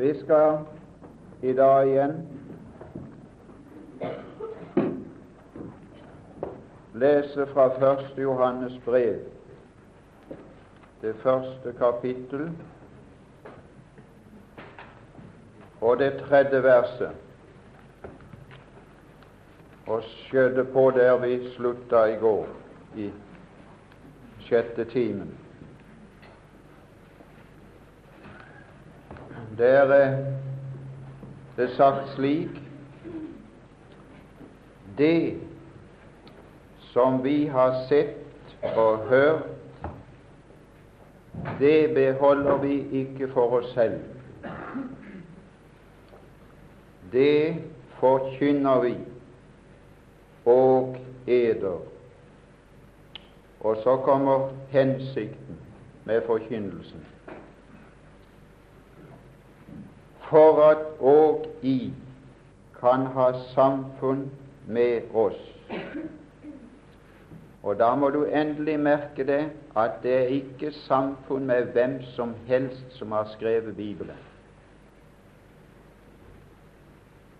Vi skal i dag igjen lese fra 1. Johannes brev, det første kapittel og det tredje verset, og skjødde på der vi slutta i går, i sjette timen. Der er det sagt slik Det som vi har sett og hørt, det beholder vi ikke for oss selv. Det forkynner vi og eder. Og så kommer hensikten med forkynnelsen. For at òg I kan ha samfunn med oss. Og da må du endelig merke det at det er ikke samfunn med hvem som helst som har skrevet Bibelen.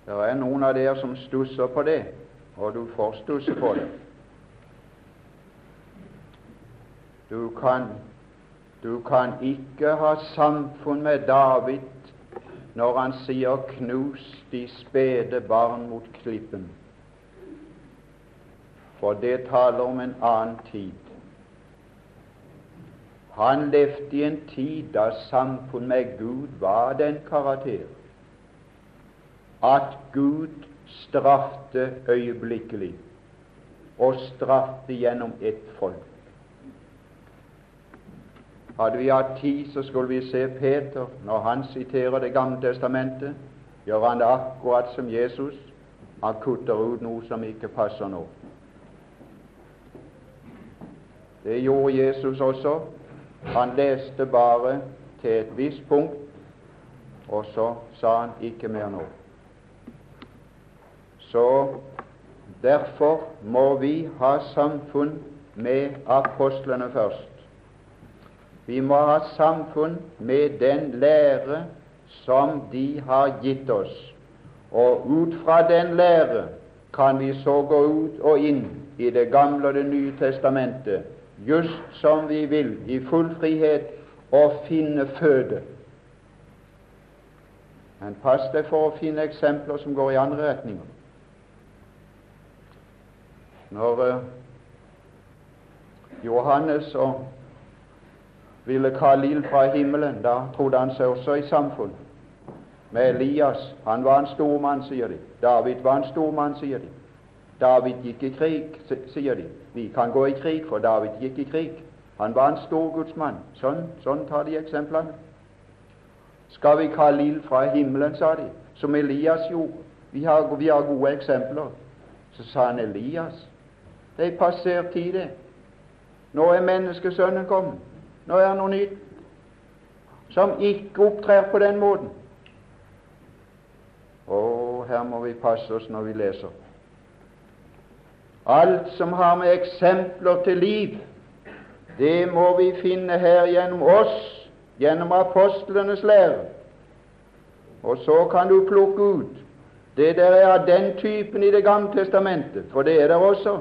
Det er noen av dere som stusser på det, og du får stusse på det. Du kan, du kan ikke ha samfunn med David når han sier 'knus de spede barn mot klippen', for det taler om en annen tid. Han levde i en tid da samfunn med Gud var den karakter at Gud strafte øyeblikkelig, og strafte gjennom ett folk. Hadde vi hatt tid, så skulle vi se Peter når han siterer Det gamle testamentet. Gjør han det akkurat som Jesus? Han kutter ut noe som ikke passer nå. Det gjorde Jesus også. Han leste bare til et visst punkt, og så sa han ikke mer nå. Så derfor må vi ha samfunn med apostlene først. Vi må ha samfunn med den lære som de har gitt oss. Og ut fra den lære kan vi så gå ut og inn i Det gamle og Det nye testamentet, just som vi vil, i full frihet, og finne føde. Men pass deg for å finne eksempler som går i andre retninger. Når uh, Johannes og ville kalle ild fra himmelen, da trodde han seg også i samfunn med Elias. Han var en stor mann, sier de. David var en stor mann, sier de. David gikk i krig, sier de. Vi kan gå i krig, for David gikk i krig. Han var en stor gudsmann. Sånn, sånn tar de eksemplene. Skal vi kalle ild fra himmelen, sa de, som Elias gjorde. Vi har, vi har gode eksempler. Så sa han Elias. Det er passert tid, det. Nå er menneskesønnen kommet. Nå er noe nytt som ikke opptrer på den måten. Å, her må vi passe oss når vi leser. Alt som har med eksempler til liv, det må vi finne her gjennom oss, gjennom apostlenes lære. Og så kan du plukke ut det der er av den typen i Det gamle testamentet, for det er der også.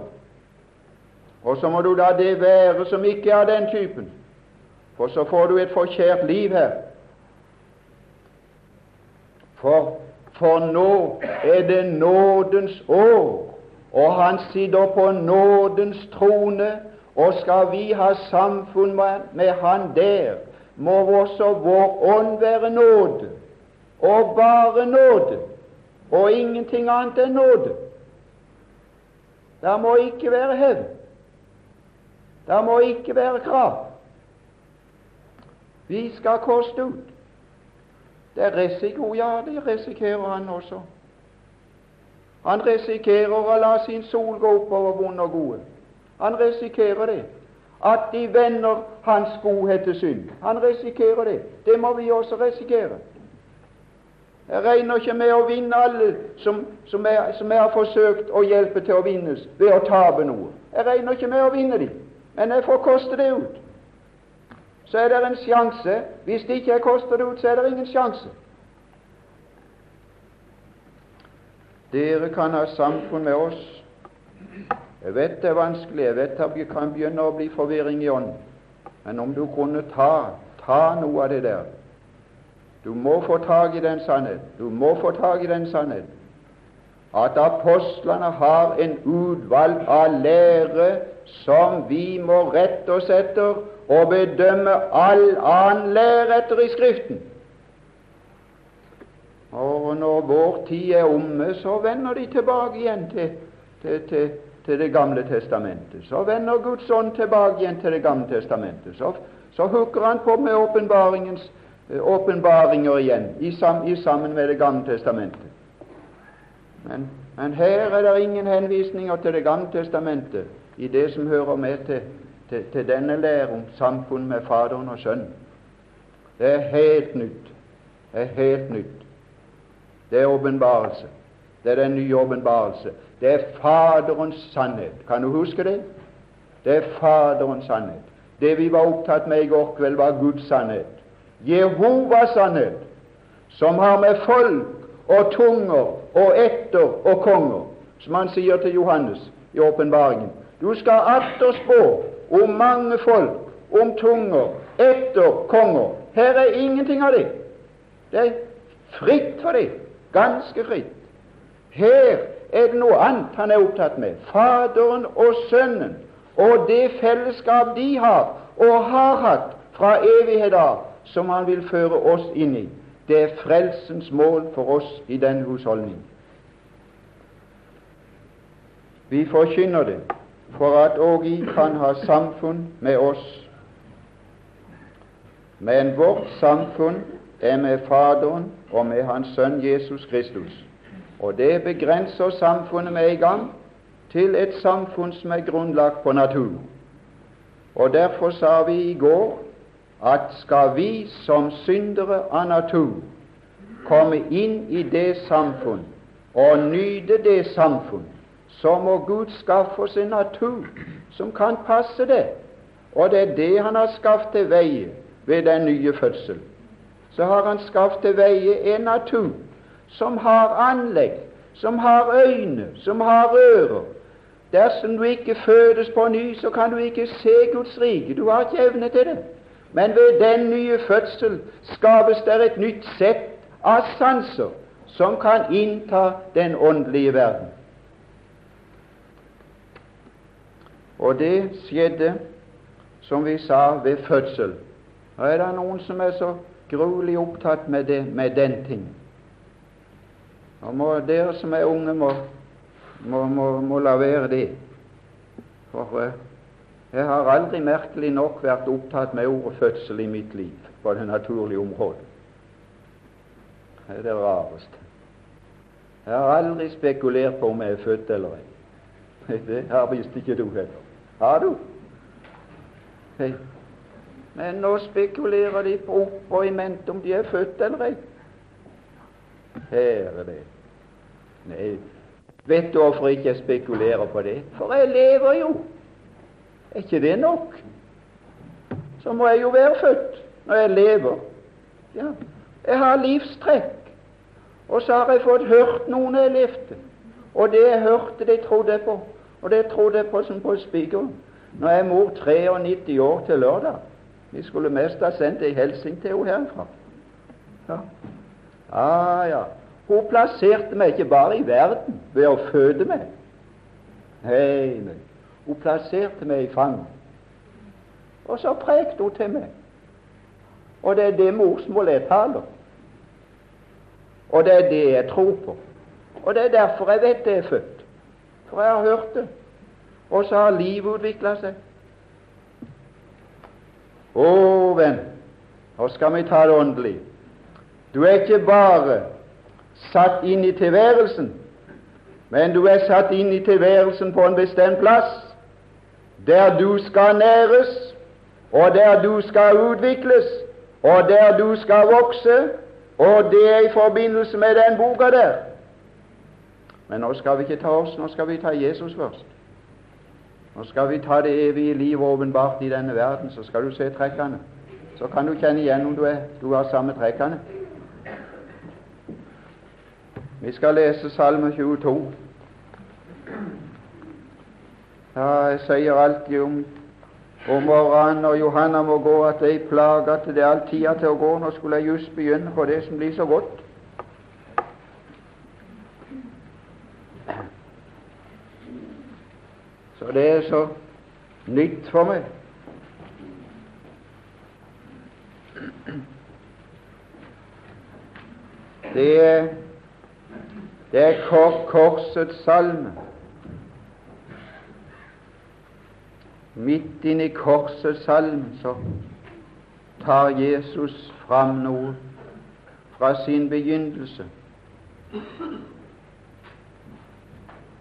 Og så må du la det være som ikke er av den typen. For så får du et forkjært liv her. For, for nå er det nådens år, og han sitter på nådens trone, og skal vi ha samfunn med, han der, må også vår ånd være nåde, og bare nåde, og ingenting annet enn nåde. Det må ikke være hevn. Det må ikke være krav. Vi skal koste ut. Det er risiko, ja, det risikerer han også. Han risikerer å la sin sol gå oppover vond og gode. Han risikerer det. At de vender hans godhet til synd. Han risikerer det. Det må vi også risikere. Jeg regner ikke med å vinne alle som, som, jeg, som jeg har forsøkt å hjelpe til å vinnes ved å tape noe. Jeg regner ikke med å vinne dem, men jeg får koste det ut så er det en sjanse. Hvis det ikke er kostet ut, så er det ingen sjanse. Dere kan ha samfunn med oss. Jeg vet det er vanskelig, jeg vet at vi kan begynne å bli forvirring i ånden, men om du kunne ta, ta noe av det der Du må få tak i den sannhet. Du må få tak i den sannhet at apostlene har en utvalg av lære som vi må rette oss etter, og bedømme all annen lære etter i Skriften. Og når vår tid er omme, så vender de tilbake igjen til, til, til, til Det gamle testamentet. Så vender Guds ånd tilbake igjen til Det gamle testamentet. Så, så hooker han på med eh, åpenbaringer igjen i, sam, i sammen med Det gamle testamentet. Men, men, her er det ingen henvisninger til Det gamle testamentet i det som hører med til, til, til denne lære om samfunn med Faderen og Sønnen. Det er helt nytt. Det er helt nytt. Det er åpenbarelse. Det er den nye åpenbarelse. Det er Faderens sannhet. Kan du huske det? Det er Faderens sannhet. Det vi var opptatt med i går kveld, var Guds sannhet. Jehovas sannhet, som har med folk og tunger og etter og konger, som han sier til Johannes i åpenbaringen. Du skal atter spå om mange folk, om tunger, etter konger. Her er ingenting av det. Det er fritt for det. Ganske fritt. Her er det noe annet han er opptatt med. Faderen og Sønnen og det fellesskap de har og har hatt fra evighet av, som han vil føre oss inn i. Det er frelsens mål for oss i denne husholdning. Vi forkynner det for at òg I kan ha samfunn med oss. Men vårt samfunn er med Faderen og med Hans Sønn Jesus Kristus. Og det begrenser samfunnet med en gang til et samfunn som er grunnlagt på natur. Og Derfor sa vi i går at skal vi som syndere av natur komme inn i det samfunn og nyte det samfunn, så må Gud skaffe oss en natur som kan passe det. Og det er det Han har skaffet til veie ved den nye fødsel. Så har Han skaffet til veie en natur som har anlegg, som har øyne, som har ører. Dersom du ikke fødes på ny, så kan du ikke se Guds rike. Du har ikke evne til det. Men ved den nye fødsel skapes det et nytt sett av sanser som kan innta den åndelige verden. Og det skjedde, som vi sa, ved fødsel. Og er det noen som er så gruelig opptatt med, det, med den ting? Og må, Dere som er unge, må, må, må, la være det. For uh, jeg har aldri merkelig nok vært opptatt med ordet fødsel i mitt liv på det naturlige området. Det er det rareste. Jeg har aldri spekulert på om jeg er født eller ei. Det har visst ikke du heller. Har du? Hei. Men nå spekulerer de på opp og i mente om de er født eller ei. Kjære det. Nei, vet du hvorfor jeg ikke spekulerer på det? For jeg lever jo. Er ikke det nok? Så må jeg jo være født når jeg lever. Ja, jeg har livstrekk. Og så har jeg fått hørt noen jeg levde. Og det jeg hørte, det trodde jeg på. Og det trodde jeg på som på spikeren. Nå er mor 93 år til lørdag. Vi skulle mest ha sendt ei hilsen til henne herfra. Ja. Ah, ja. Hun plasserte meg ikke bare i verden ved å føde meg. Nei, nei. Hun plasserte meg i fanget. Og så prekte hun til meg. Og det er det morsmålet jeg taler. Og det er det jeg tror på. Og det er derfor jeg vet det er født. For jeg har hørt det. Og så har livet utvikla seg. Å, venn, nå skal vi ta det åndelig. Du er ikke bare satt inn i tilværelsen, men du er satt inn i tilværelsen på en bestemt plass der du skal næres, og der du skal utvikles, og der du skal vokse, og det er i forbindelse med den boka der. Men nå skal vi ikke ta oss, nå skal vi ta Jesus først. Nå skal vi ta det evige livet åpenbart i denne verden, så skal du se trekkene. Så kan du kjenne igjen om du, er, du har samme trekkene. Vi skal lese Salme 22. Ja, jeg sier alltid om, om morgenen når Johanna må gå, at jeg plager at det er all tida til å gå. Nå skulle jeg just begynne på det som blir så godt. Så det er så nytt for meg. Det er, det er kor korsets salme. Midt inni korsets salme så tar Jesus fram noe fra sin begynnelse.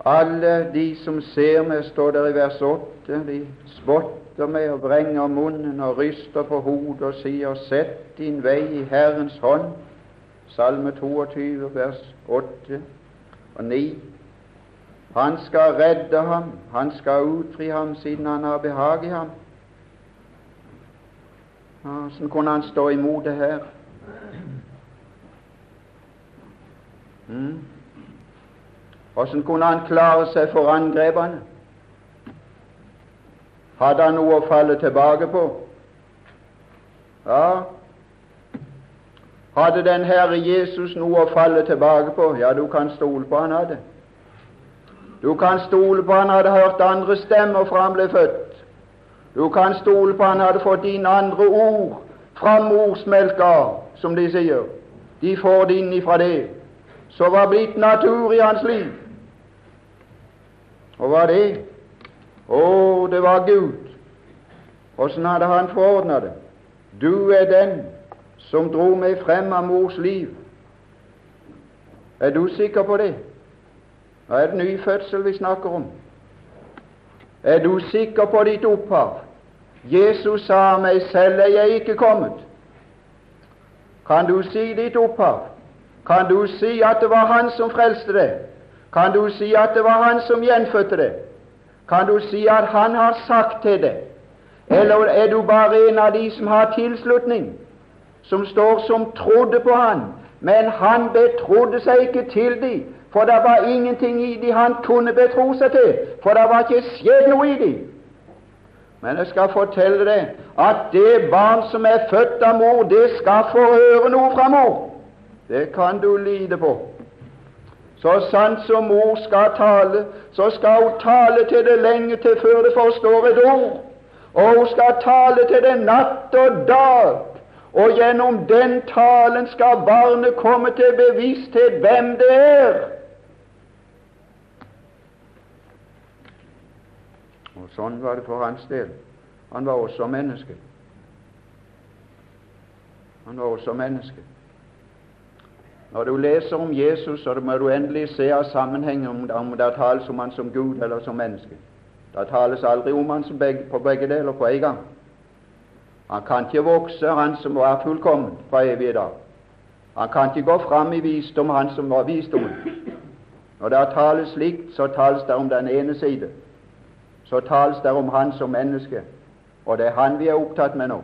Alle de som ser meg, står der i vers 8, de spotter meg og vrenger munnen og ryster på hodet og sier, Sett din vei i Herrens hånd. Salme 22, vers 8 og 9. Han skal redde ham, han skal utfri ham siden han har behag i ham. Hvordan kunne han stå imot det her? Mm. Hvordan kunne han klare seg for angrepene? Hadde han noe å falle tilbake på? Ja, hadde den Herre Jesus noe å falle tilbake på? Ja, du kan stole på han hadde. Du kan stole på han hadde hørt andre stemmer fra han ble født. Du kan stole på han hadde fått dine andre ord fra morsmelka, som de sier. De får det inn ifra det, Så var blitt natur i hans liv. Og hva det? Å, det var Gud. Åssen hadde Han forordna det? Du er den som dro meg frem av mors liv. Er du sikker på det? Nå er det ny fødsel vi snakker om. Er du sikker på ditt opphav? Jesus sa meg selv er jeg ikke kommet. Kan du si ditt opphav? Kan du si at det var Han som frelste deg? Kan du si at det var Han som gjenfødte det? Kan du si at Han har sagt til det? Eller er du bare en av de som har tilslutning, som står som trodde på Han, men Han betrodde seg ikke til dem, for det var ingenting i dem han kunne betro seg til, for det var ikke skjedd noe i dem. Men jeg skal fortelle deg at det barn som er født av mor, det skal få høre noe fra mor. Det kan du lide på. Så sant som mor skal tale, så skal hun tale til det lenge til før det forstår et ord. Og hun skal tale til det natt og dag. Og gjennom den talen skal barnet komme til bevissthet hvem det er. Og Sånn var det for hans del. Han var også menneske. Han var også menneske. Når du leser om Jesus, så må du endelig se av sammenhengen om, om det tales om han som Gud eller som menneske. Det tales aldri om han som begge, på begge deler på en gang. Han kan ikke vokse, han som var fullkommen fra evig dag. Han kan ikke gå fram i visdom, han som var visdommen. Når det tales slikt, så tales det om den ene side. Så tales det om han som menneske, og det er han vi er opptatt med nå.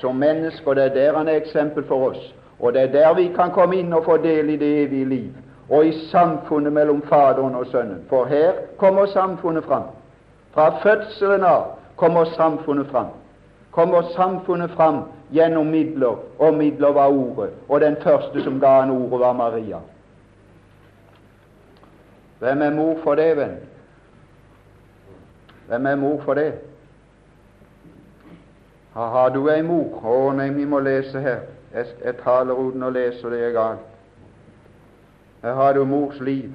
Som menneske, og det er der han er eksempel for oss. Og det er der vi kan komme inn og få del i det evige liv, og i samfunnet mellom Faderen og Sønnen. For her kommer samfunnet fram. Fra fødselen av kommer samfunnet fram. Kommer samfunnet fram gjennom midler, og midler var Ordet. Og den første som ga han Ordet, var Maria. Hvem er mor for det, venn? Hvem er mor for det? Har du ei mor? Å nei, vi må lese her. Jeg, jeg taler uten å lese, det er galt. Jeg har du mors liv.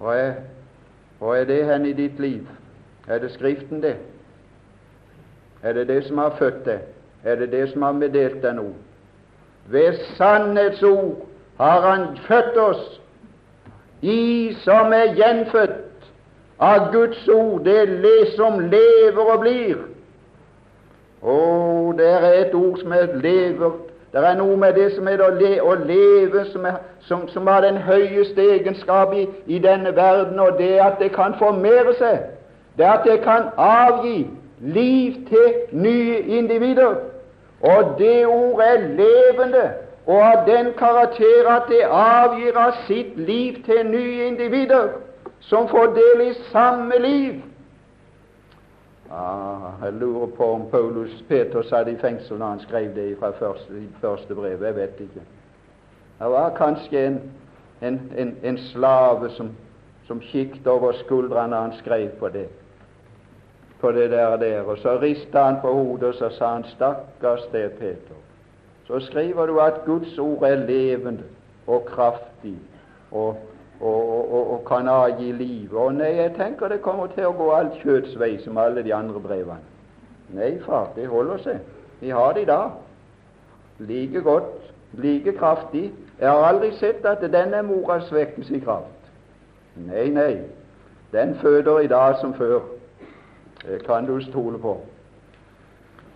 Og er, hva er det hen i ditt liv? Er det Skriften, det? Er det det som har født deg? Er det det som har meddelt deg noe? Ved sannhetsord har Han født oss, i som er gjenfødt av Guds ord, det som lever og blir. Å, det er et ord som er lever. Det er noe med det som er å leve, som, er, som, som, har den høyeste egenskap i, i, denne verden, og det at det kan formere seg. Det at det kan avgi liv til nye individer. Og det ordet er levende, og av den karakter at det avgir av sitt liv til nye individer som får del i samme liv. Ah, jeg lurer på om Paulus Peter satt i fengsel når han skrev det fra første, første brev. Jeg vet ikke. Det var kanskje en, en, en, en slave som, som kikket over skuldrene da han skrev på det på det der, der. Og så ristet han på hodet og så sa han, 'Stakkars deg, Peter'. Så skriver du at Guds ord er levende og kraftig og, og, og, og kan avgi livet. Og nei, jeg tenker det kommer til å gå alt kjøtts vei, som alle de andre brevene. Nei, far, det holder seg. Vi har det i dag. Like godt, like kraftig. Jeg har aldri sett at denne er moras vekkelse i kraft. Nei, nei. Den føder i dag som før. Det kan du stole på.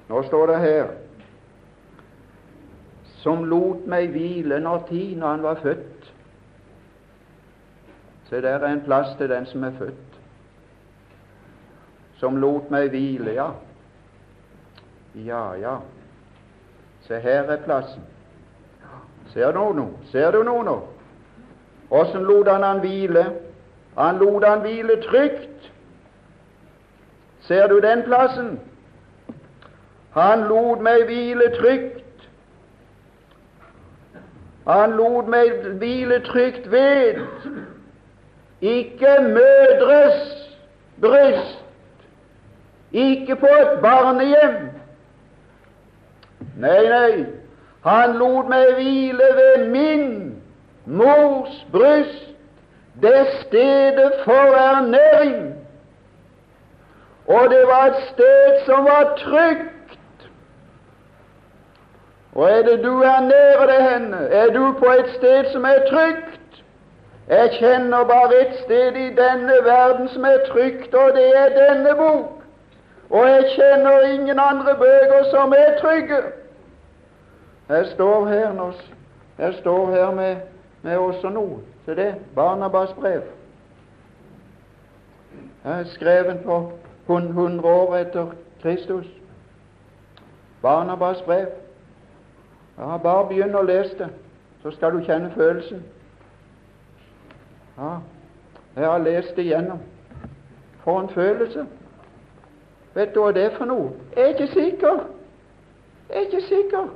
Nå står det her som lot meg hvile når tid, han var født. Se, der er en plass til den som er født. Som lot meg hvile, ja. Ja, ja. Se, her er plassen. Ser du noe nå? Ser du noe nå? Åssen lot han han hvile? Han lot han hvile trygt. Ser du den plassen? Han lot meg hvile trygt. Han lot meg hvile trygt ved, ikke mødres bryst, ikke på et barnehjem. Nei, nei, han lot meg hvile ved min mors bryst, det stedet for ernæring. Og det var et sted som var trygt. Og er det du ernærer deg henne, er du på et sted som er trygt. Jeg kjenner bare et sted i denne verden som er trygt, og det er denne bok. Og jeg kjenner ingen andre bøker som er trygge. Jeg står her nå, jeg står her med, med også noe til det. Barnabas brev. Jeg er skrevet på 100 år etter Kristus. Barnabas brev. Ja, bare begynn å lese det, så skal du kjenne følelsen. Ja, jeg har lest igjennom. For en følelse! Vet du hva det er for noe? Jeg er ikke sikker. Jeg er ikke sikker.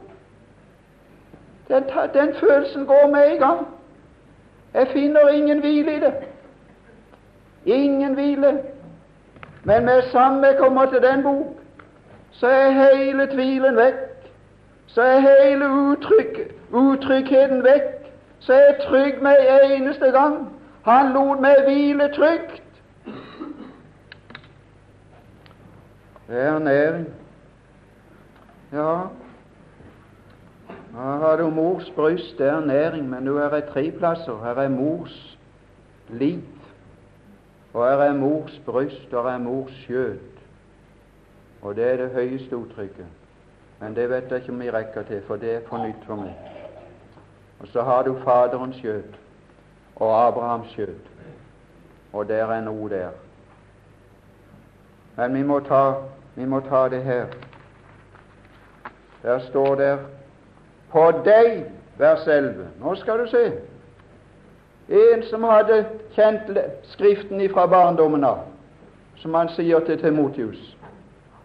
Den, den følelsen går med i gang. Jeg finner ingen hvile i det. Ingen hvile. Men med samme jeg kommer til den bok, så er hele tvilen vekk så er hele uttrykk, utryggheten vekk. Så er jeg trygg med en eneste gang. Han lot meg hvile trygt. Det er næring. Ja, her har du mors bryst, det er næring, men nå er det tre plasser. Her er mors liv, og her er mors bryst, og her er mors skjøt. Og det er det høyeste uttrykket. Men det vet jeg ikke om vi rekker til, for det er for nytt for meg. Og så har du Faderens skjøt og Abrahams skjøt, og der er noe der. Men vi må ta, vi må ta det her. Der står der på deg, vers 11. Nå skal du se. En som hadde kjent Skriften ifra barndommen av, som han sier til Timotius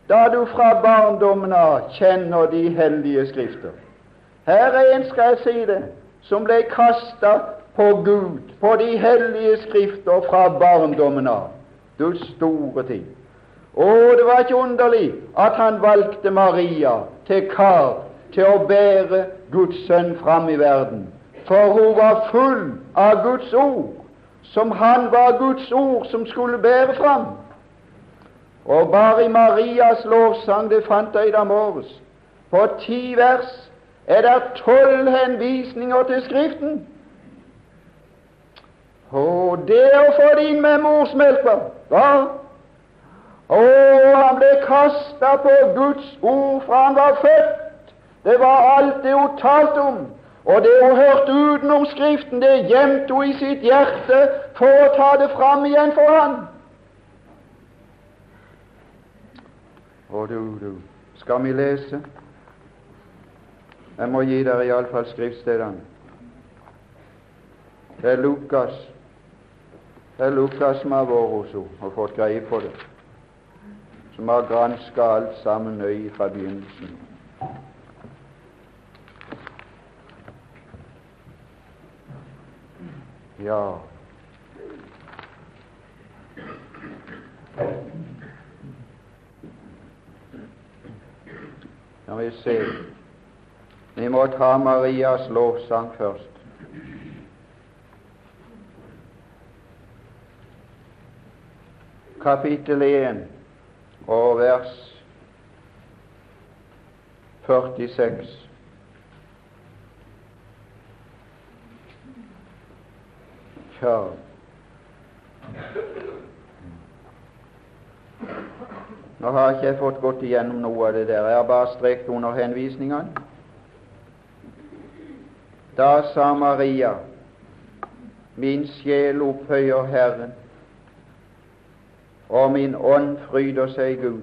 da du fra barndommen av kjenner de hellige skrifter. Her er en, skal jeg si det, som ble kasta på Gud, på de hellige skrifter fra barndommen av. Du store ting. Og det var ikke underlig at han valgte Maria til kar til å bære Guds sønn fram i verden. For hun var full av Guds ord, som han var Guds ord som skulle bære fram. Og bare i Marias lovsang, det fant jeg i dag morges, på ti vers er det tolv henvisninger til Skriften. Og det å få det inn med morsmelka hva? Og han ble kasta på Guds ord fra han var født. Det var alt det hun talte om. Og det hun hørte utenom Skriften, det gjemte hun i sitt hjerte for å ta det fram igjen for han. Og du, du, skal vi lese? Jeg må gi dere iallfall skriftstedene. Det er Lukas det er Lukas som har vært hos henne og fått greie på det, som har granska alt sammen nøye fra begynnelsen. Ja, Når vi se Vi må ta Marias lovsang først. Kapittel 1 og vers 46. Ja. Nå har ikke jeg fått gått igjennom noe av det der. Jeg har bare strekt under henvisningene. Da sa Maria, min sjel opphøyer Herren, og min ånd fryder seg i Gud.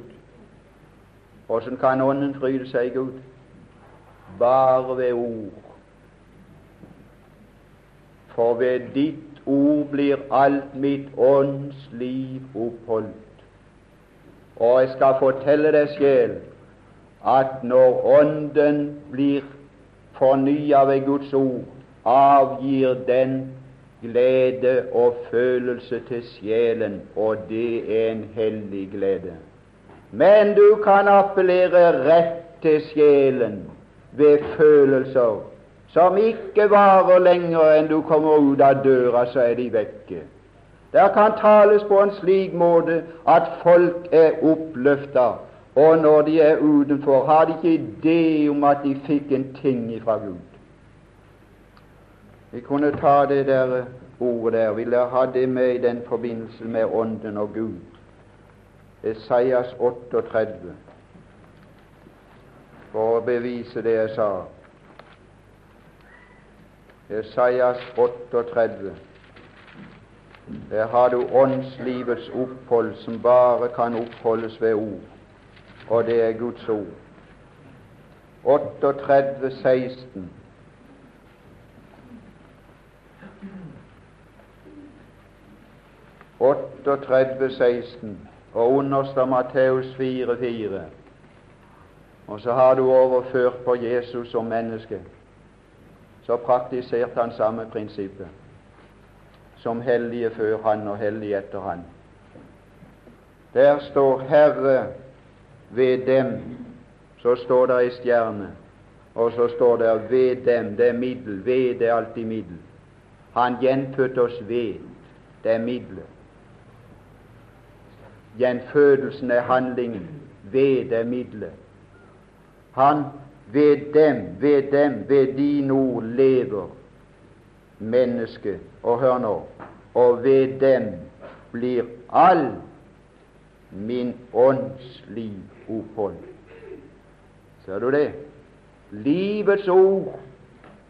Åssen kan ånden fryde seg i Gud? Bare ved ord. For ved ditt ord blir alt mitt ånds liv oppholdt. Og jeg skal fortelle deg, sjel, at når Ånden blir fornya ved Guds ord, avgir den glede og følelse til sjelen, og det er en hellig glede. Men du kan appellere rett til sjelen ved følelser som ikke varer lenger enn du kommer ut av døra, så er de vekke. Der kan tales på en slik måte at folk er oppløfta, og når de er utenfor, har de ikke idé om at de fikk en ting ifra Gud. Vi kunne ta det der ordet der, ville ha det med i den forbindelse med Ånden og Gud. Esaias 38, for å bevise det jeg sa. Esaias 38. Der har du åndslivets opphold, som bare kan oppholdes ved ord, og det er Guds ord. 38, 16. «38, 16, og understår Matteus 4, 4. Og så har du overført på Jesus som menneske. Så praktiserte han samme prinsippet som hellige før han og hellige etter han. Der står Herre ved dem, så står det ei stjerne, og så står det ved dem, det er middel, ved det er alltid middel. Han gjenfødte oss ved, det er middelet. Gjenfødelsen er handlingen, ved det middelet. Han ved dem, ved dem, ved din ord lever menneske. Og hør nå og ved dem blir all min ånds liv opphold. Ser du det? Livets ord.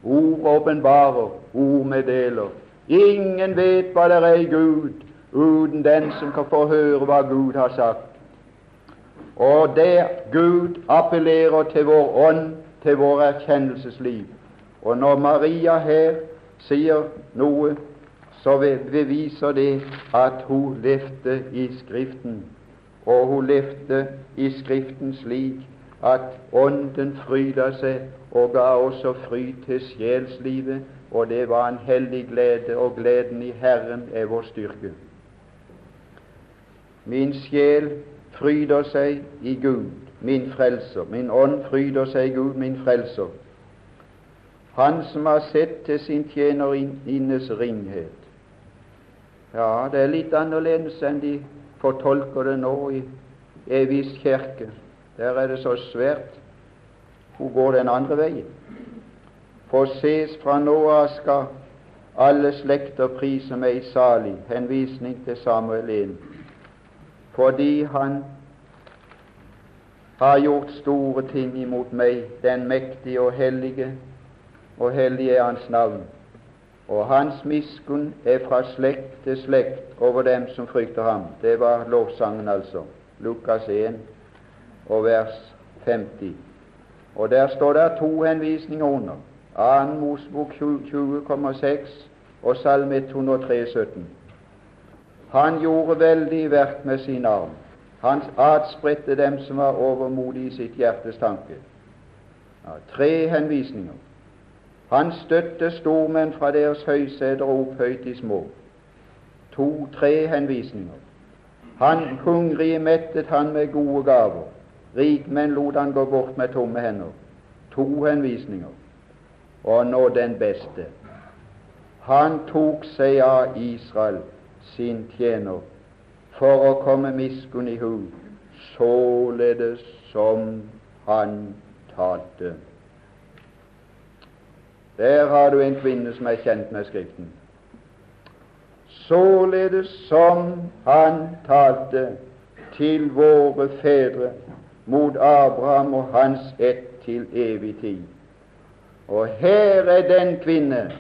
Ord åpenbarer, ord meddeler. Ingen vet hva det er i Gud uten den som kan få høre hva Gud har sagt. Og der Gud appellerer til vår ånd, til vår erkjennelsesliv. Og når Maria her sier noe, så beviser det at hun levde i Skriften. Og hun levde i Skriften slik at Ånden fryda seg og ga også fryd til sjelslivet, og det var en hellig glede, og gleden i Herren er vår styrke. Min sjel fryder seg i Gud, min frelser. Min ånd fryder seg i Gud, min frelser. Han som har sett til sin tjenerinnes ringhet. Ja, det er litt annerledes enn de fortolker det nå i Evis kirke. Der er det så svært. Hun går den andre veien. For ses fra nå av skal alle slekter prise meg salig, henvisning til Samuel 1, fordi han har gjort store ting imot meg, den mektige og hellige, og hellig er Hans navn. Og Hans miskunn er fra slekt til slekt over dem som frykter ham. Det var lovsangen, altså. Lukas 1 og vers 50. Og der står det to henvisninger under. 2. Mosebok 20,6 og Salme 103, 17. Han gjorde veldig verk med sin arm. Han adspredte dem som var overmodige i sitt hjertes tanke. Ja, tre henvisninger. Han støtte stormenn fra deres høyseter og opphøyt de små. To-tre henvisninger. Han hungrige mettet han med gode gaver. Rikmenn lot han gå bort med tomme hender. To henvisninger. Og nå den beste. Han tok seg av Israel, sin tjener, for å komme miskunn i hu, således som han talte. Der har du en kvinne som er kjent med Skriften. Således som han talte til våre fedre, mot Abraham og hans ett til evig tid. Og her er den kvinne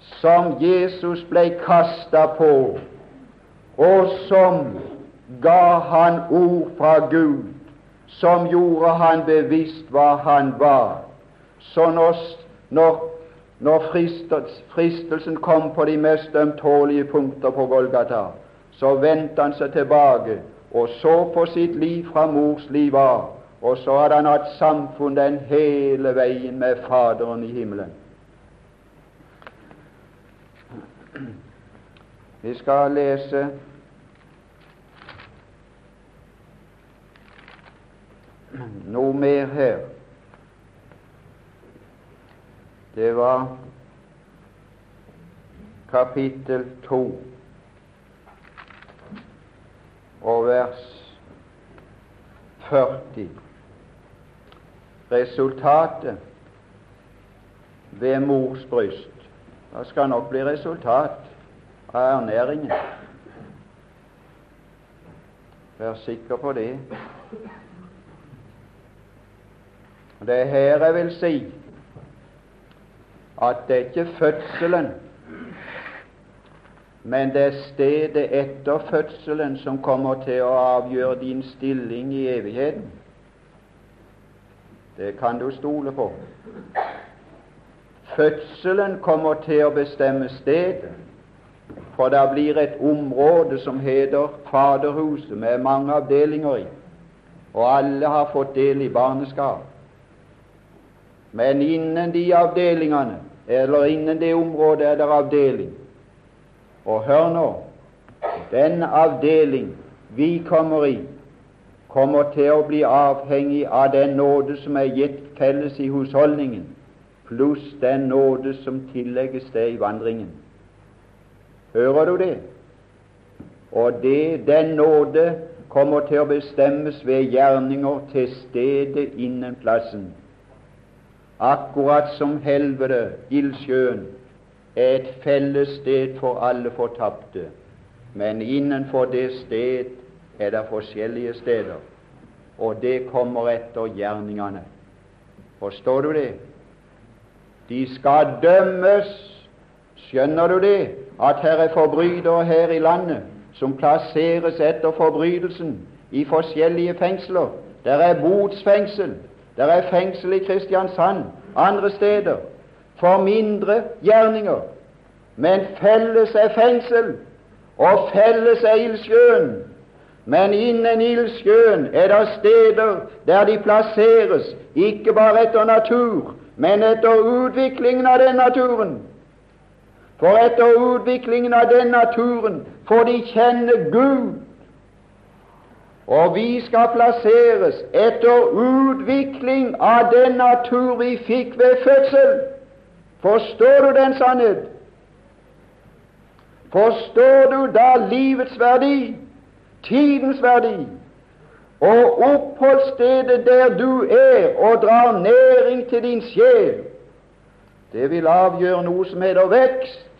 som Jesus ble kasta på, og som ga han ord fra Gud, som gjorde han bevisst hva han var. Så når, når, når fristelsen kom på de mest ømtålige punkter på Golgata, så vendte han seg tilbake og så på sitt liv fra mors liv av, og så hadde han hatt samfunn den hele veien med Faderen i himmelen. Vi skal lese noe mer her. Det var kapittel to og vers 40. Resultatet ved mors bryst. Det skal nok bli resultat av ernæringen. Vær sikker på det. Det er her jeg vil si at det er ikke fødselen, men det er stedet etter fødselen som kommer til å avgjøre din stilling i evigheten. Det kan du stole på. Fødselen kommer til å bestemme stedet. For det blir et område som heter Faderhuset, med mange avdelinger i, og alle har fått del i barneskap. Men innen de avdelingene, eller innen det området, er det avdeling. Og hør nå, den avdeling vi kommer i, kommer til å bli avhengig av den nåde som er gitt felles i husholdningen, pluss den nåde som tillegges det i vandringen. Hører du det? Og det, den nåde kommer til å bestemmes ved gjerninger til stedet innen plassen. Akkurat som helvete, ildsjøen, er et felles sted for alle fortapte. Men innenfor det sted er det forskjellige steder, og det kommer etter gjerningene. Forstår du det? De skal dømmes Skjønner du det? At her er forbrytere her i landet som plasseres etter forbrytelsen i forskjellige fengsler. Der er botsfengsel, der er fengsel i Kristiansand, andre steder, for mindre gjerninger. Men felles er fengsel, og felles er ildsjøen. Men innen ildsjøen er det steder der de plasseres, ikke bare etter natur, men etter utviklingen av den naturen. For etter utviklingen av den naturen får de kjenne Gud. Og vi skal plasseres etter utvikling av den natur vi fikk ved fødsel. Forstår du den sannhet? Forstår du da livets verdi, tidens verdi, og oppholdsstedet der du er og drar næring til din sjel? Det vil avgjøre noe som heter vekst.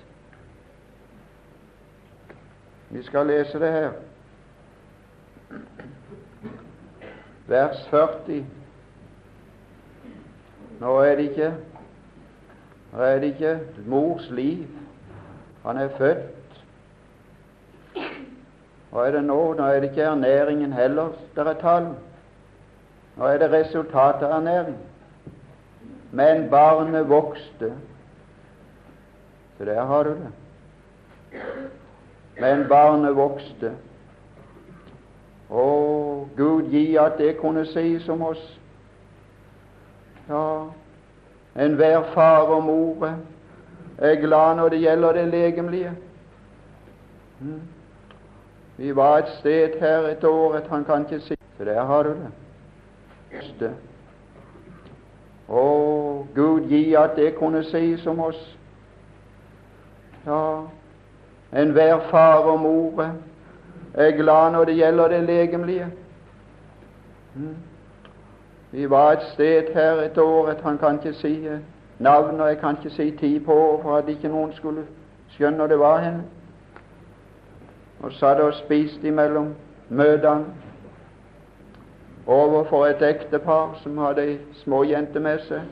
Vi skal lese det her. Vers 40. Nå er det ikke Nå er det ikke mors liv. Han er født. Hva er det nå? Nå er det ikke ernæringen heller det er tall Nå er det resultatet av ernæring. men barnet vokste. Så der har du det. Men barnet vokste. Å, Gud gi at det kunne sies om oss. Ja, enhver far og mor er glad når det gjelder det legemlige. Mm. Vi var et sted her et år at han kan ikke si Så der har du det. Å, Gud gi at det kunne sies om oss. Ja, enhver far og mor er glad når det gjelder det legemlige. Mm. Vi var et sted her et år at han kan ikke si navn, og jeg kan ikke si tid på for at ikke noen skulle skjønne hvor det var henne. Og satt og spiste imellom møtene overfor et ektepar som hadde ei småjente med seg,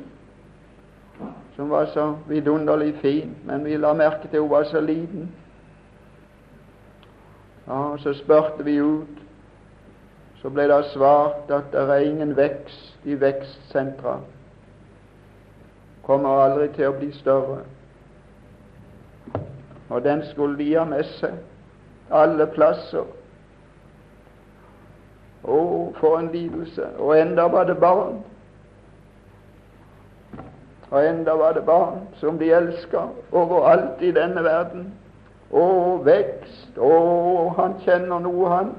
som var så vidunderlig fin, men vi la merke til hun var så liten. Ja, Så spurte vi ut. Så ble det svart at det er ingen vekst i vekstsentra. Kommer aldri til å bli større. Og den skulle de ha med seg alle plasser. Å, for en lidelse! Og enda var det barn. Og enda var det barn som de elska overalt i denne verden. Å, vekst! Å, han kjenner noe, han.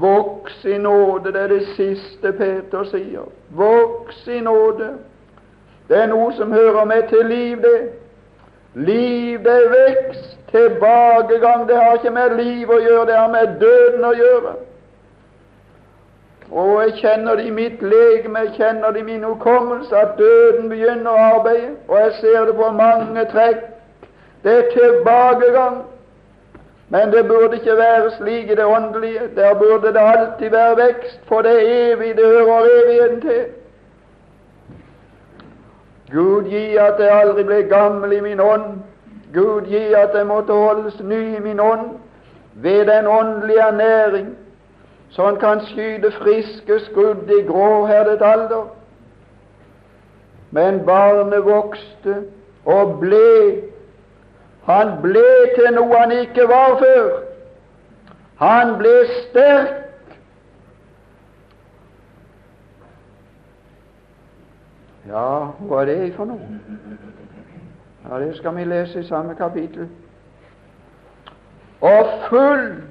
Voks i nåde, det er det siste Peter sier. Voks i nåde. Det er noe som hører med til liv, det. Liv, det er vekst. Tilbakegang, det har ikke med liv å gjøre, det har med døden å gjøre. Og jeg kjenner det i mitt legeme, jeg kjenner det i min hukommelse, at døden begynner å arbeide, og jeg ser det på mange trekk. Det er tilbakegang. Men det burde ikke være slik i det åndelige. Der burde det alltid være vekst, for det er evig, det hører evigheten til. Gud gi at jeg aldri ble gammel i min ånd. Gud gi at jeg måtte holdes ny i min ånd ved den åndelige ernæring, så han kan skyte friske skudd i gråherdet alder. Men barnet vokste og ble han ble til noe han ikke var før. Han ble sterk. Ja, hva er det for noe? Ja, Det skal vi lese i samme kapittel. Og full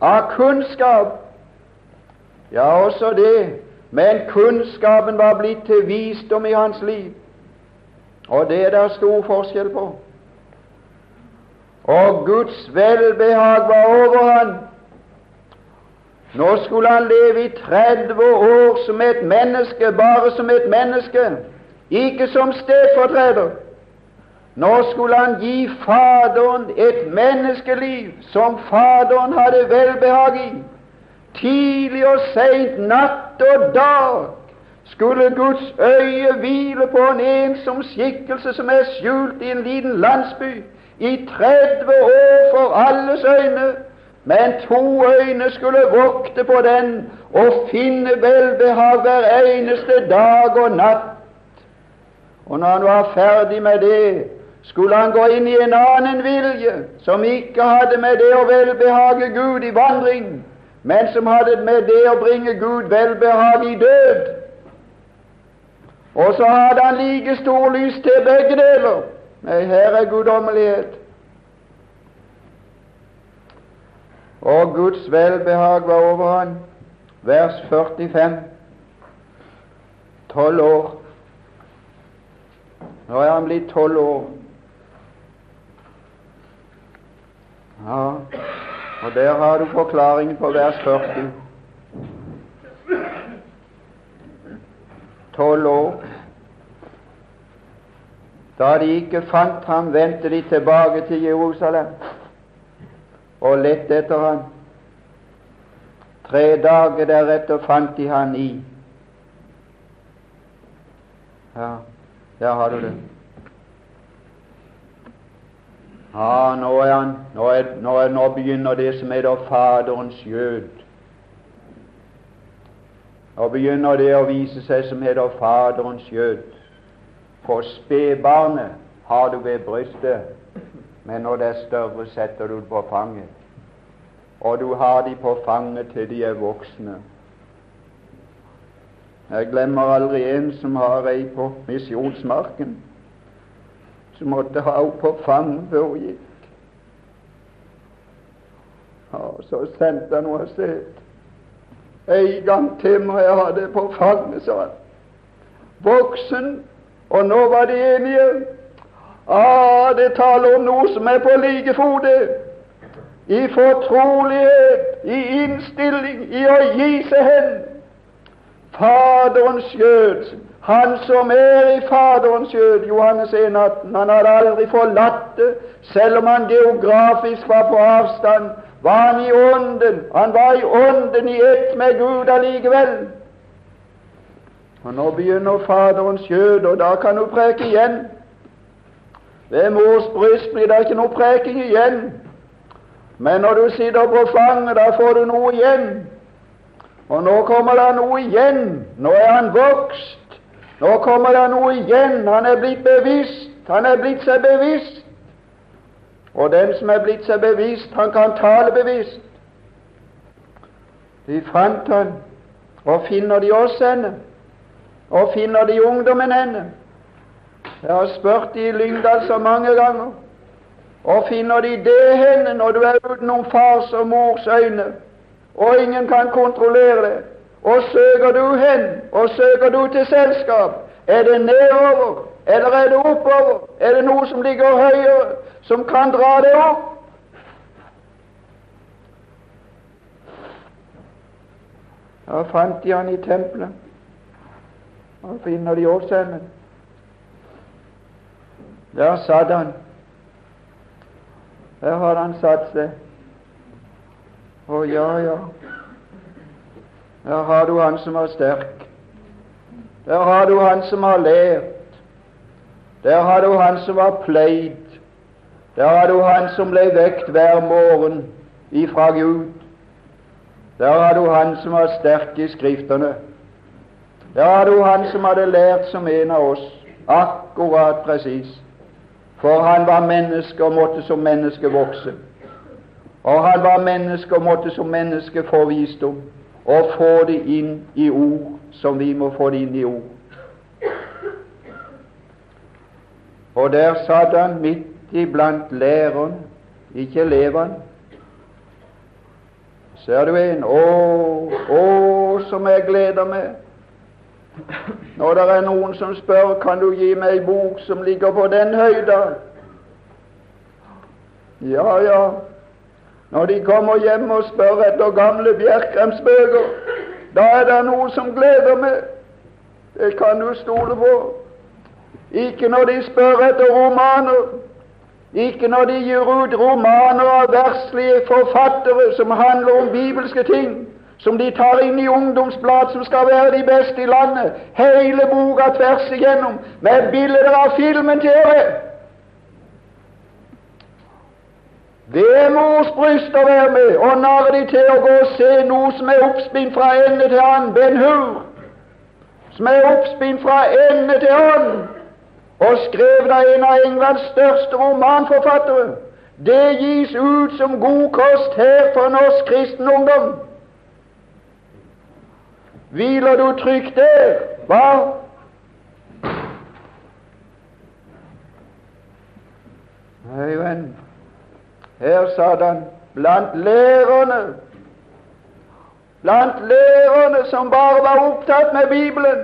av kunnskap. Ja, også det. Men kunnskapen var blitt til visdom i hans liv. Og det er det stor forskjell på og Guds velbehag var over han. Nå skulle han leve i 30 år som et menneske, bare som et menneske, ikke som stedfortreder. Nå skulle han gi Faderen et menneskeliv som Faderen hadde velbehag i. Tidlig og seint, natt og dag, skulle Guds øye hvile på en ensom skikkelse som er skjult i en liten landsby i 30 år for alles øyne, men to øyne skulle vokte på den og finne velbehag hver eneste dag og natt. Og når han var ferdig med det, skulle han gå inn i en annen vilje, som ikke hadde med det å velbehage Gud i vandring, men som hadde med det å bringe Gud velbehag i død. Og så hadde han like stor lyst til begge deler. Nei, her er guddommelighet. Og Guds velbehag var over han. Vers 45. Tolv år. Nå er han blitt tolv år. Ja, og der har du forklaringen på vers 40. Tolv år. Da de ikke fant ham, vendte de tilbake til Jerusalem og lette etter ham. Tre dager deretter fant de han i Ja, der har du det. Ja, nå, er han, nå, er, nå, er, nå begynner det som heter Faderens jød. Nå begynner det å vise seg som heter Faderens skjød. For spedbarnet har du ved brystet, men når det er større, setter du det på fanget. Og du har de på fanget til de er voksne. Jeg glemmer aldri en som har ei på misjonsmarken, som måtte ha henne på fanget før hun gikk. Og så sendte han henne av sted. En gang til må jeg ha det på fanget, sa han. Voksen, og nå var de enige. Ah, det taler om noe som er på like fot. I fortrolighet, i innstilling, i å gi seg hen. Faderens skjød, han som er i Faderens skjød, Johannes 1,18, han hadde aldri forlatt det, selv om han geografisk var på avstand var han i ånden. Han var i ånden i ett med Gud allikevel. Og nå begynner Faderens skjød, og da kan du preke igjen. Ved mors bryst blir det ikke noe preking igjen. Men når du sitter på fanget, da får du noe igjen. Og nå kommer det noe igjen. Nå er han vokst. Nå kommer det noe igjen. Han er blitt bevisst. Han er blitt seg bevisst og den som er blitt seg bevisst, han kan tale bevisst. De fant han, og finner de oss henne, og finner de ungdommen henne. Jeg har spurt de i Lyngdal så mange ganger. Og finner de det henne når du er utenom fars og mors øyne, og ingen kan kontrollere det, og søker du hen, og søker du til selskap, er det nedover, eller er det oppover? Er det noe som ligger høyere, som kan dra det opp? Da fant de han i tempelet. Og finner de årsemmen. Der satt han. Der har han satt seg. Å ja, ja. Der har du han som er sterk. Der har du han som har lært. Der har du han som har pleid. Der har du han som ble vekt hver morgen ifra Gud. Der har du han som er sterk i Skriftene. Det du han som hadde lært som en av oss, akkurat presis. For han var menneske og måtte som menneske vokse. Og han var menneske og måtte som menneske få visdom, og få det inn i ord som vi må få det inn i ord. Og der satt han midt iblant læreren, ikke elevene. Ser du en? Å, å, som jeg gleder meg når det er noen som spør kan du gi meg ei bok som ligger på den høyda. Ja, ja. Når de kommer hjem og spør etter gamle Bjerkreimsbøker, da er det noe som gleder meg. Det kan du stole på. Ikke når de spør etter romaner, ikke når de gir ut romaner av verslige forfattere som handler om bibelske ting, som de tar inn i ungdomsblad som skal være de beste i landet, hele boka tvers igjennom, med bilder av filmen dere. Det er mors bryst å være med og narre de til å gå og se noe som er oppspinn fra ende til annen, Ben Hur, som er oppspinn fra ende til annen og skrevet av en av Englands største romanforfattere. Det gis ut som god kost her for norsk kristen ungdom. Hviler du trygt der? Hva? Nei, venn, her satt han blant lærerne, blant lærerne som bare var opptatt med Bibelen.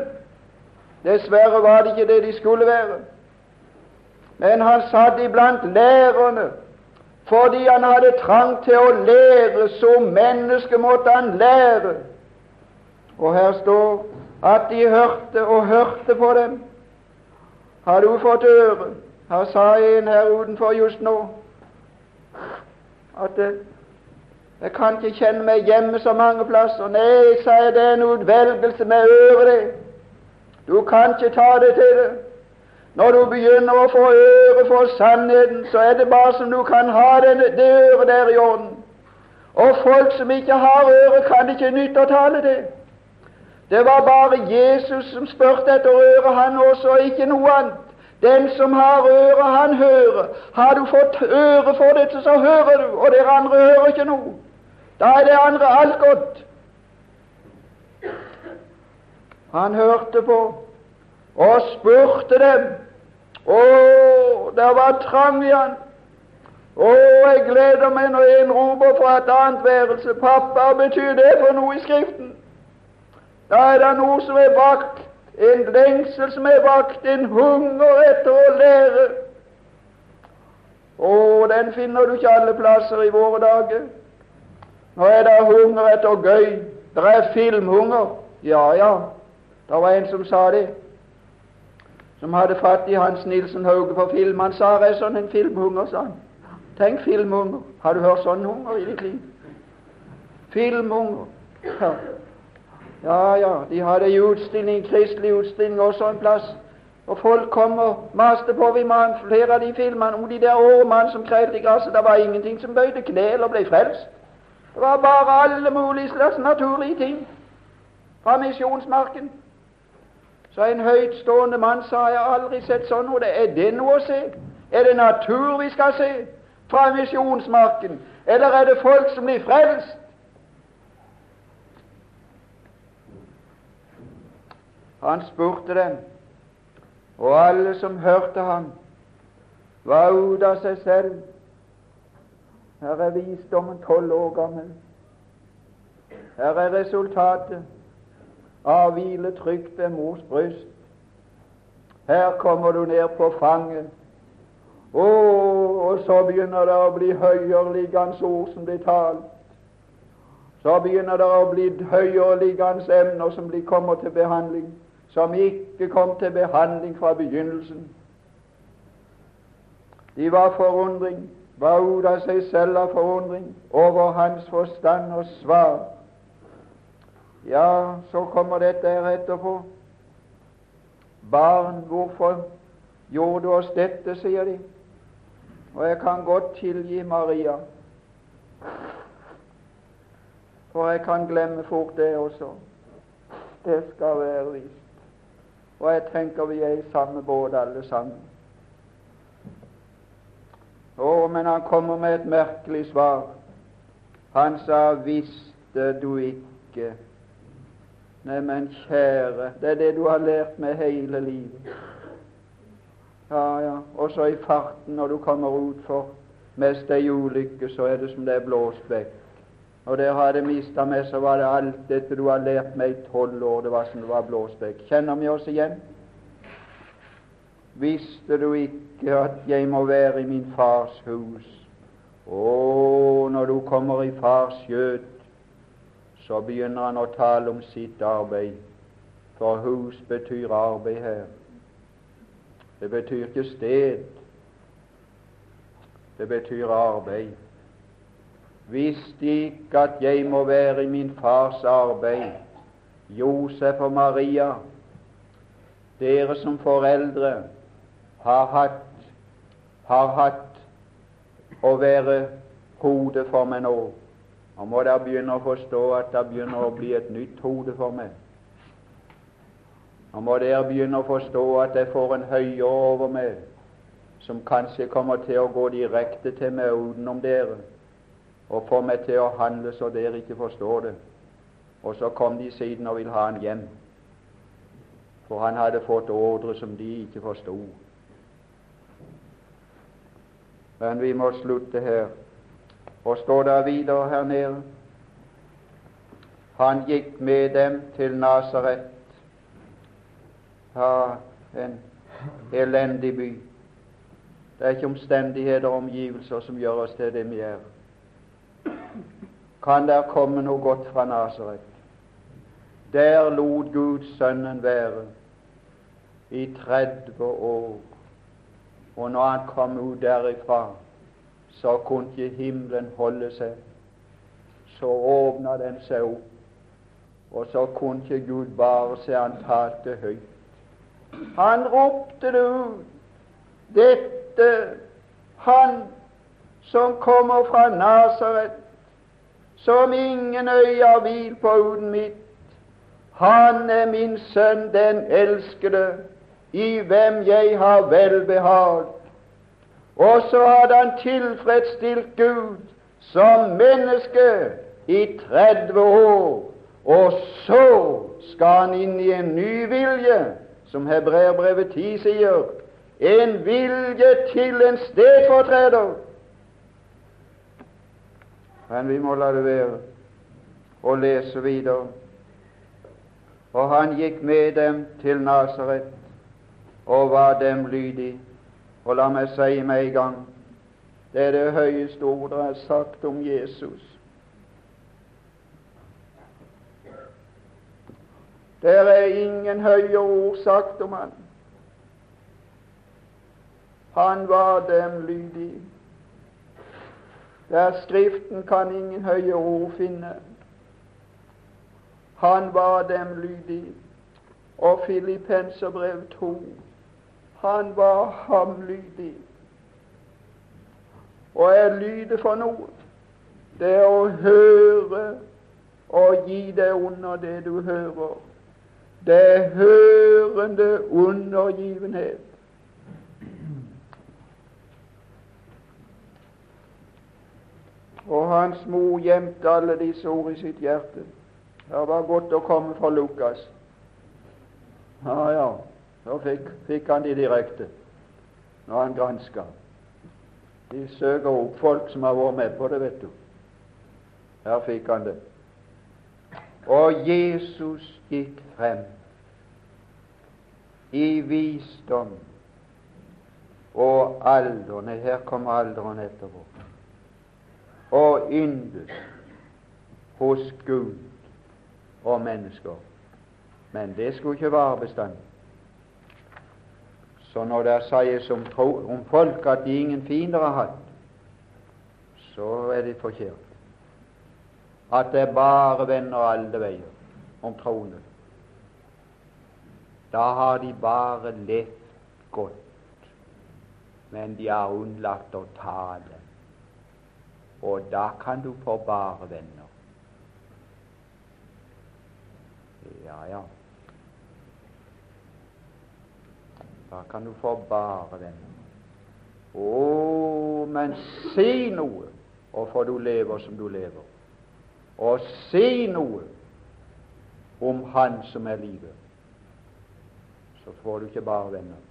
Dessverre var det ikke det de skulle være. Men han satt iblant lærerne fordi han hadde trang til å lære. Som menneske måtte han lære. Og her står at de hørte og hørte på dem. Har du fått øre? Her sa en her utenfor just nå at eh, jeg kan ikke kjenne meg hjemme så mange plasser. Nei, sa jeg, det er en utvelgelse med øret, det. Du kan ikke ta det til det. Når du begynner å få øre for sannheten, så er det bare som du kan ha det, det øret der i orden. Og folk som ikke har øre, kan ikke nytte å tale det. Det var bare Jesus som spurte etter øret, han også, og ikke noe annet. Den som har øret, han hører. Har du fått øre for dette, så hører du, og dere andre hører ikke noe. Da er det andre alt godt. Han hørte på og spurte dem. Å, det var trang i han. Å, jeg gleder meg når en roper fra et annet værelse. Pappa, betyr det for noe i Skriften? Da er det noe som er bakt, en lengsel som er bakt, en hunger etter å lære. Og den finner du ikke alle plasser i våre dager. Nå er det hunger etter gøy. Det er filmhunger. Ja, ja, det var en som sa det som hadde fatt i Hans Nilsen Hauge på film. Han sa det er sånn en filmhunger, sa han. Tenk filmhunger. Har du hørt sånn hunger i ditt liv? Filmhunger. Ja. Ja, ja, de hadde en utstilling, kristelig utstilling også en plass. Og folk kom og maste på vi må flere av de filmene om de der årmannene som krevde i gresset. Det var ingenting som bøyde kne eller ble frelst. Det var bare alle mulige slags naturlige ting fra misjonsmarken. Så en høytstående mann sa jeg aldri sett sånn noe. Er det noe å se? Er det natur vi skal se fra misjonsmarken, eller er det folk som blir frelst? Han spurte dem, og alle som hørte ham, var ute av seg selv. Her er visdommen tolv år gammel. Her er resultatet av hvile trygt ved mors bryst. Her kommer du ned på fanget. Oh, og så begynner det å bli høyereliggende ord som blir talt. Så begynner det å bli høyereliggende emner som blir kommer til behandling, som ikke kom til behandling fra begynnelsen. De var forundring, var ute av seg selv av forundring over hans forstand og svar. Ja, så kommer dette her etterpå. Barn, hvorfor gjorde du oss dette, sier de. Og jeg kan godt tilgi Maria, for jeg kan glemme fort det også. Det skal være visst. Og jeg tenker vi er i samme båt alle sammen. Å, men han kommer med et merkelig svar. Han sa 'visste du ikke' Neimen, kjære, det er det du har lært meg hele livet. Ja, ja, og så i farten når du kommer utfor, mest ei ulykke, så er det som det er blåst vekk. Og der har jeg mista meg, så var det alt dette du har lært meg i tolv år, det var som det var blåspekk. Kjenner vi oss igjen? Visste du ikke at jeg må være i min fars hus? Å, når du kommer i fars skjøt, så begynner han å tale om sitt arbeid. For hus betyr arbeid her. Det betyr ikke sted. Det betyr arbeid. Visste ikke at jeg må være i min fars arbeid. Josef og Maria, dere som foreldre har hatt, har hatt å være hodet for meg nå. Nå må dere begynne å forstå at det begynner å bli et nytt hode for meg. Nå må dere begynne å forstå at jeg får en høyere over meg, som kanskje kommer til å gå direkte til meg utenom dere, og få meg til å handle så dere ikke forstår det. Og så kom de siden og ville ha han hjem, for han hadde fått ordre som de ikke forsto. Men vi må slutte her. Og står der videre her nede Han gikk med dem til Nasaret. Ja, en elendig by. Det er ikke omstendigheter og omgivelser som gjør oss til det vi er. Kan der komme noe godt fra Nasaret? Der lot Gud Sønnen være i 30 år, og når han kom ut derifra, så kunne ikke himmelen holde seg. Så åpna den seg opp, og så kunne ikke Gud bare se han talte høyt. Han ropte det ut. Dette, han som kommer fra Nasaret, som ingen øye har hvil på uten mitt, Han er min sønn, den elskede, i hvem jeg har velbehag. Og så hadde han tilfredsstilt Gud som menneske i 30 år. Og så skal han inn i en ny vilje, som Hebreerbrevet 10 sier, en vilje til en stedfortreder. Men vi må la det være og lese videre. Og han gikk med dem til Nasaret og var dem lydig. Og la meg si med en gang det er det høyeste ordet er sagt om Jesus. Det er ingen høyere ord sagt om han. Han var dem lydig. Der Skriften kan ingen høye ord finne. Han var dem lydig. Og Filippenserbrev 2 han var ham lydig. Og er lydig for noe. Det er å høre og gi deg under det du hører. Det er hørende undergivenhet. Og hans mor gjemte alle disse ord i sitt hjerte. Det var godt å komme fra Lukas. Ja, ja, så fikk, fikk han de direkte når han granska. De søker opp folk som har vært med på det, vet du. Her fikk han det. Og Jesus gikk frem i visdom og alderen Her kommer alderen etterpå. Og yndes hos Gud og mennesker. Men det skulle ikke vare bestandig. Så når det sies om, om folk at de ingen fiender har hatt, så er det forkert. At det bare vender alle veier om troende. Da har de bare levd godt, men de har unnlatt å tale. Og da kan du få bare venner. Ja, ja. Da kan du få bare venner. Å, men si noe, og for du lever som du lever. Og si noe om Han som er livet. Så får du ikke bare venner.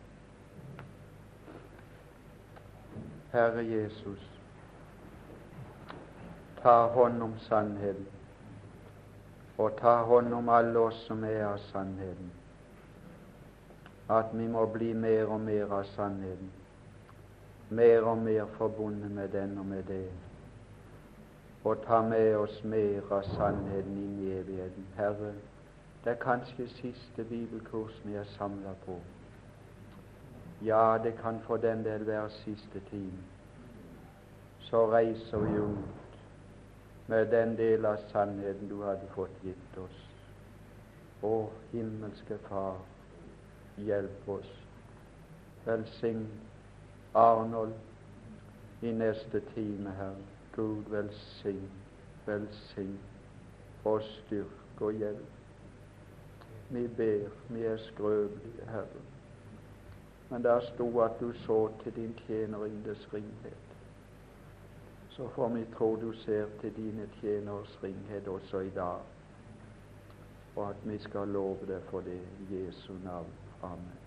Herre Jesus, ta hånd om sannheten, og ta hånd om alle oss som er av sannheten at vi må bli mer og mer av sannheten, mer og mer forbundet med den og med det, og ta med oss mer av sannheten inn i evigheten. Herre, det er kanskje siste bibelkurs vi er samla på. Ja, det kan for den del være siste time. Så reiser vi ut med den del av sannheten du hadde fått gitt oss. Å, himmelske Far, hjelp oss. Velsign Arnold i neste time, Herre. Gud velsign, velsign og styrk og hjelp. Vi ber, vi er skrøpelige, Herre. Men der sto at du så til din tjenerindes ringhet. Så får vi tro du ser til dine tjeneres ringhet også i dag, og at vi skal love deg for det i Jesu navn. Amen.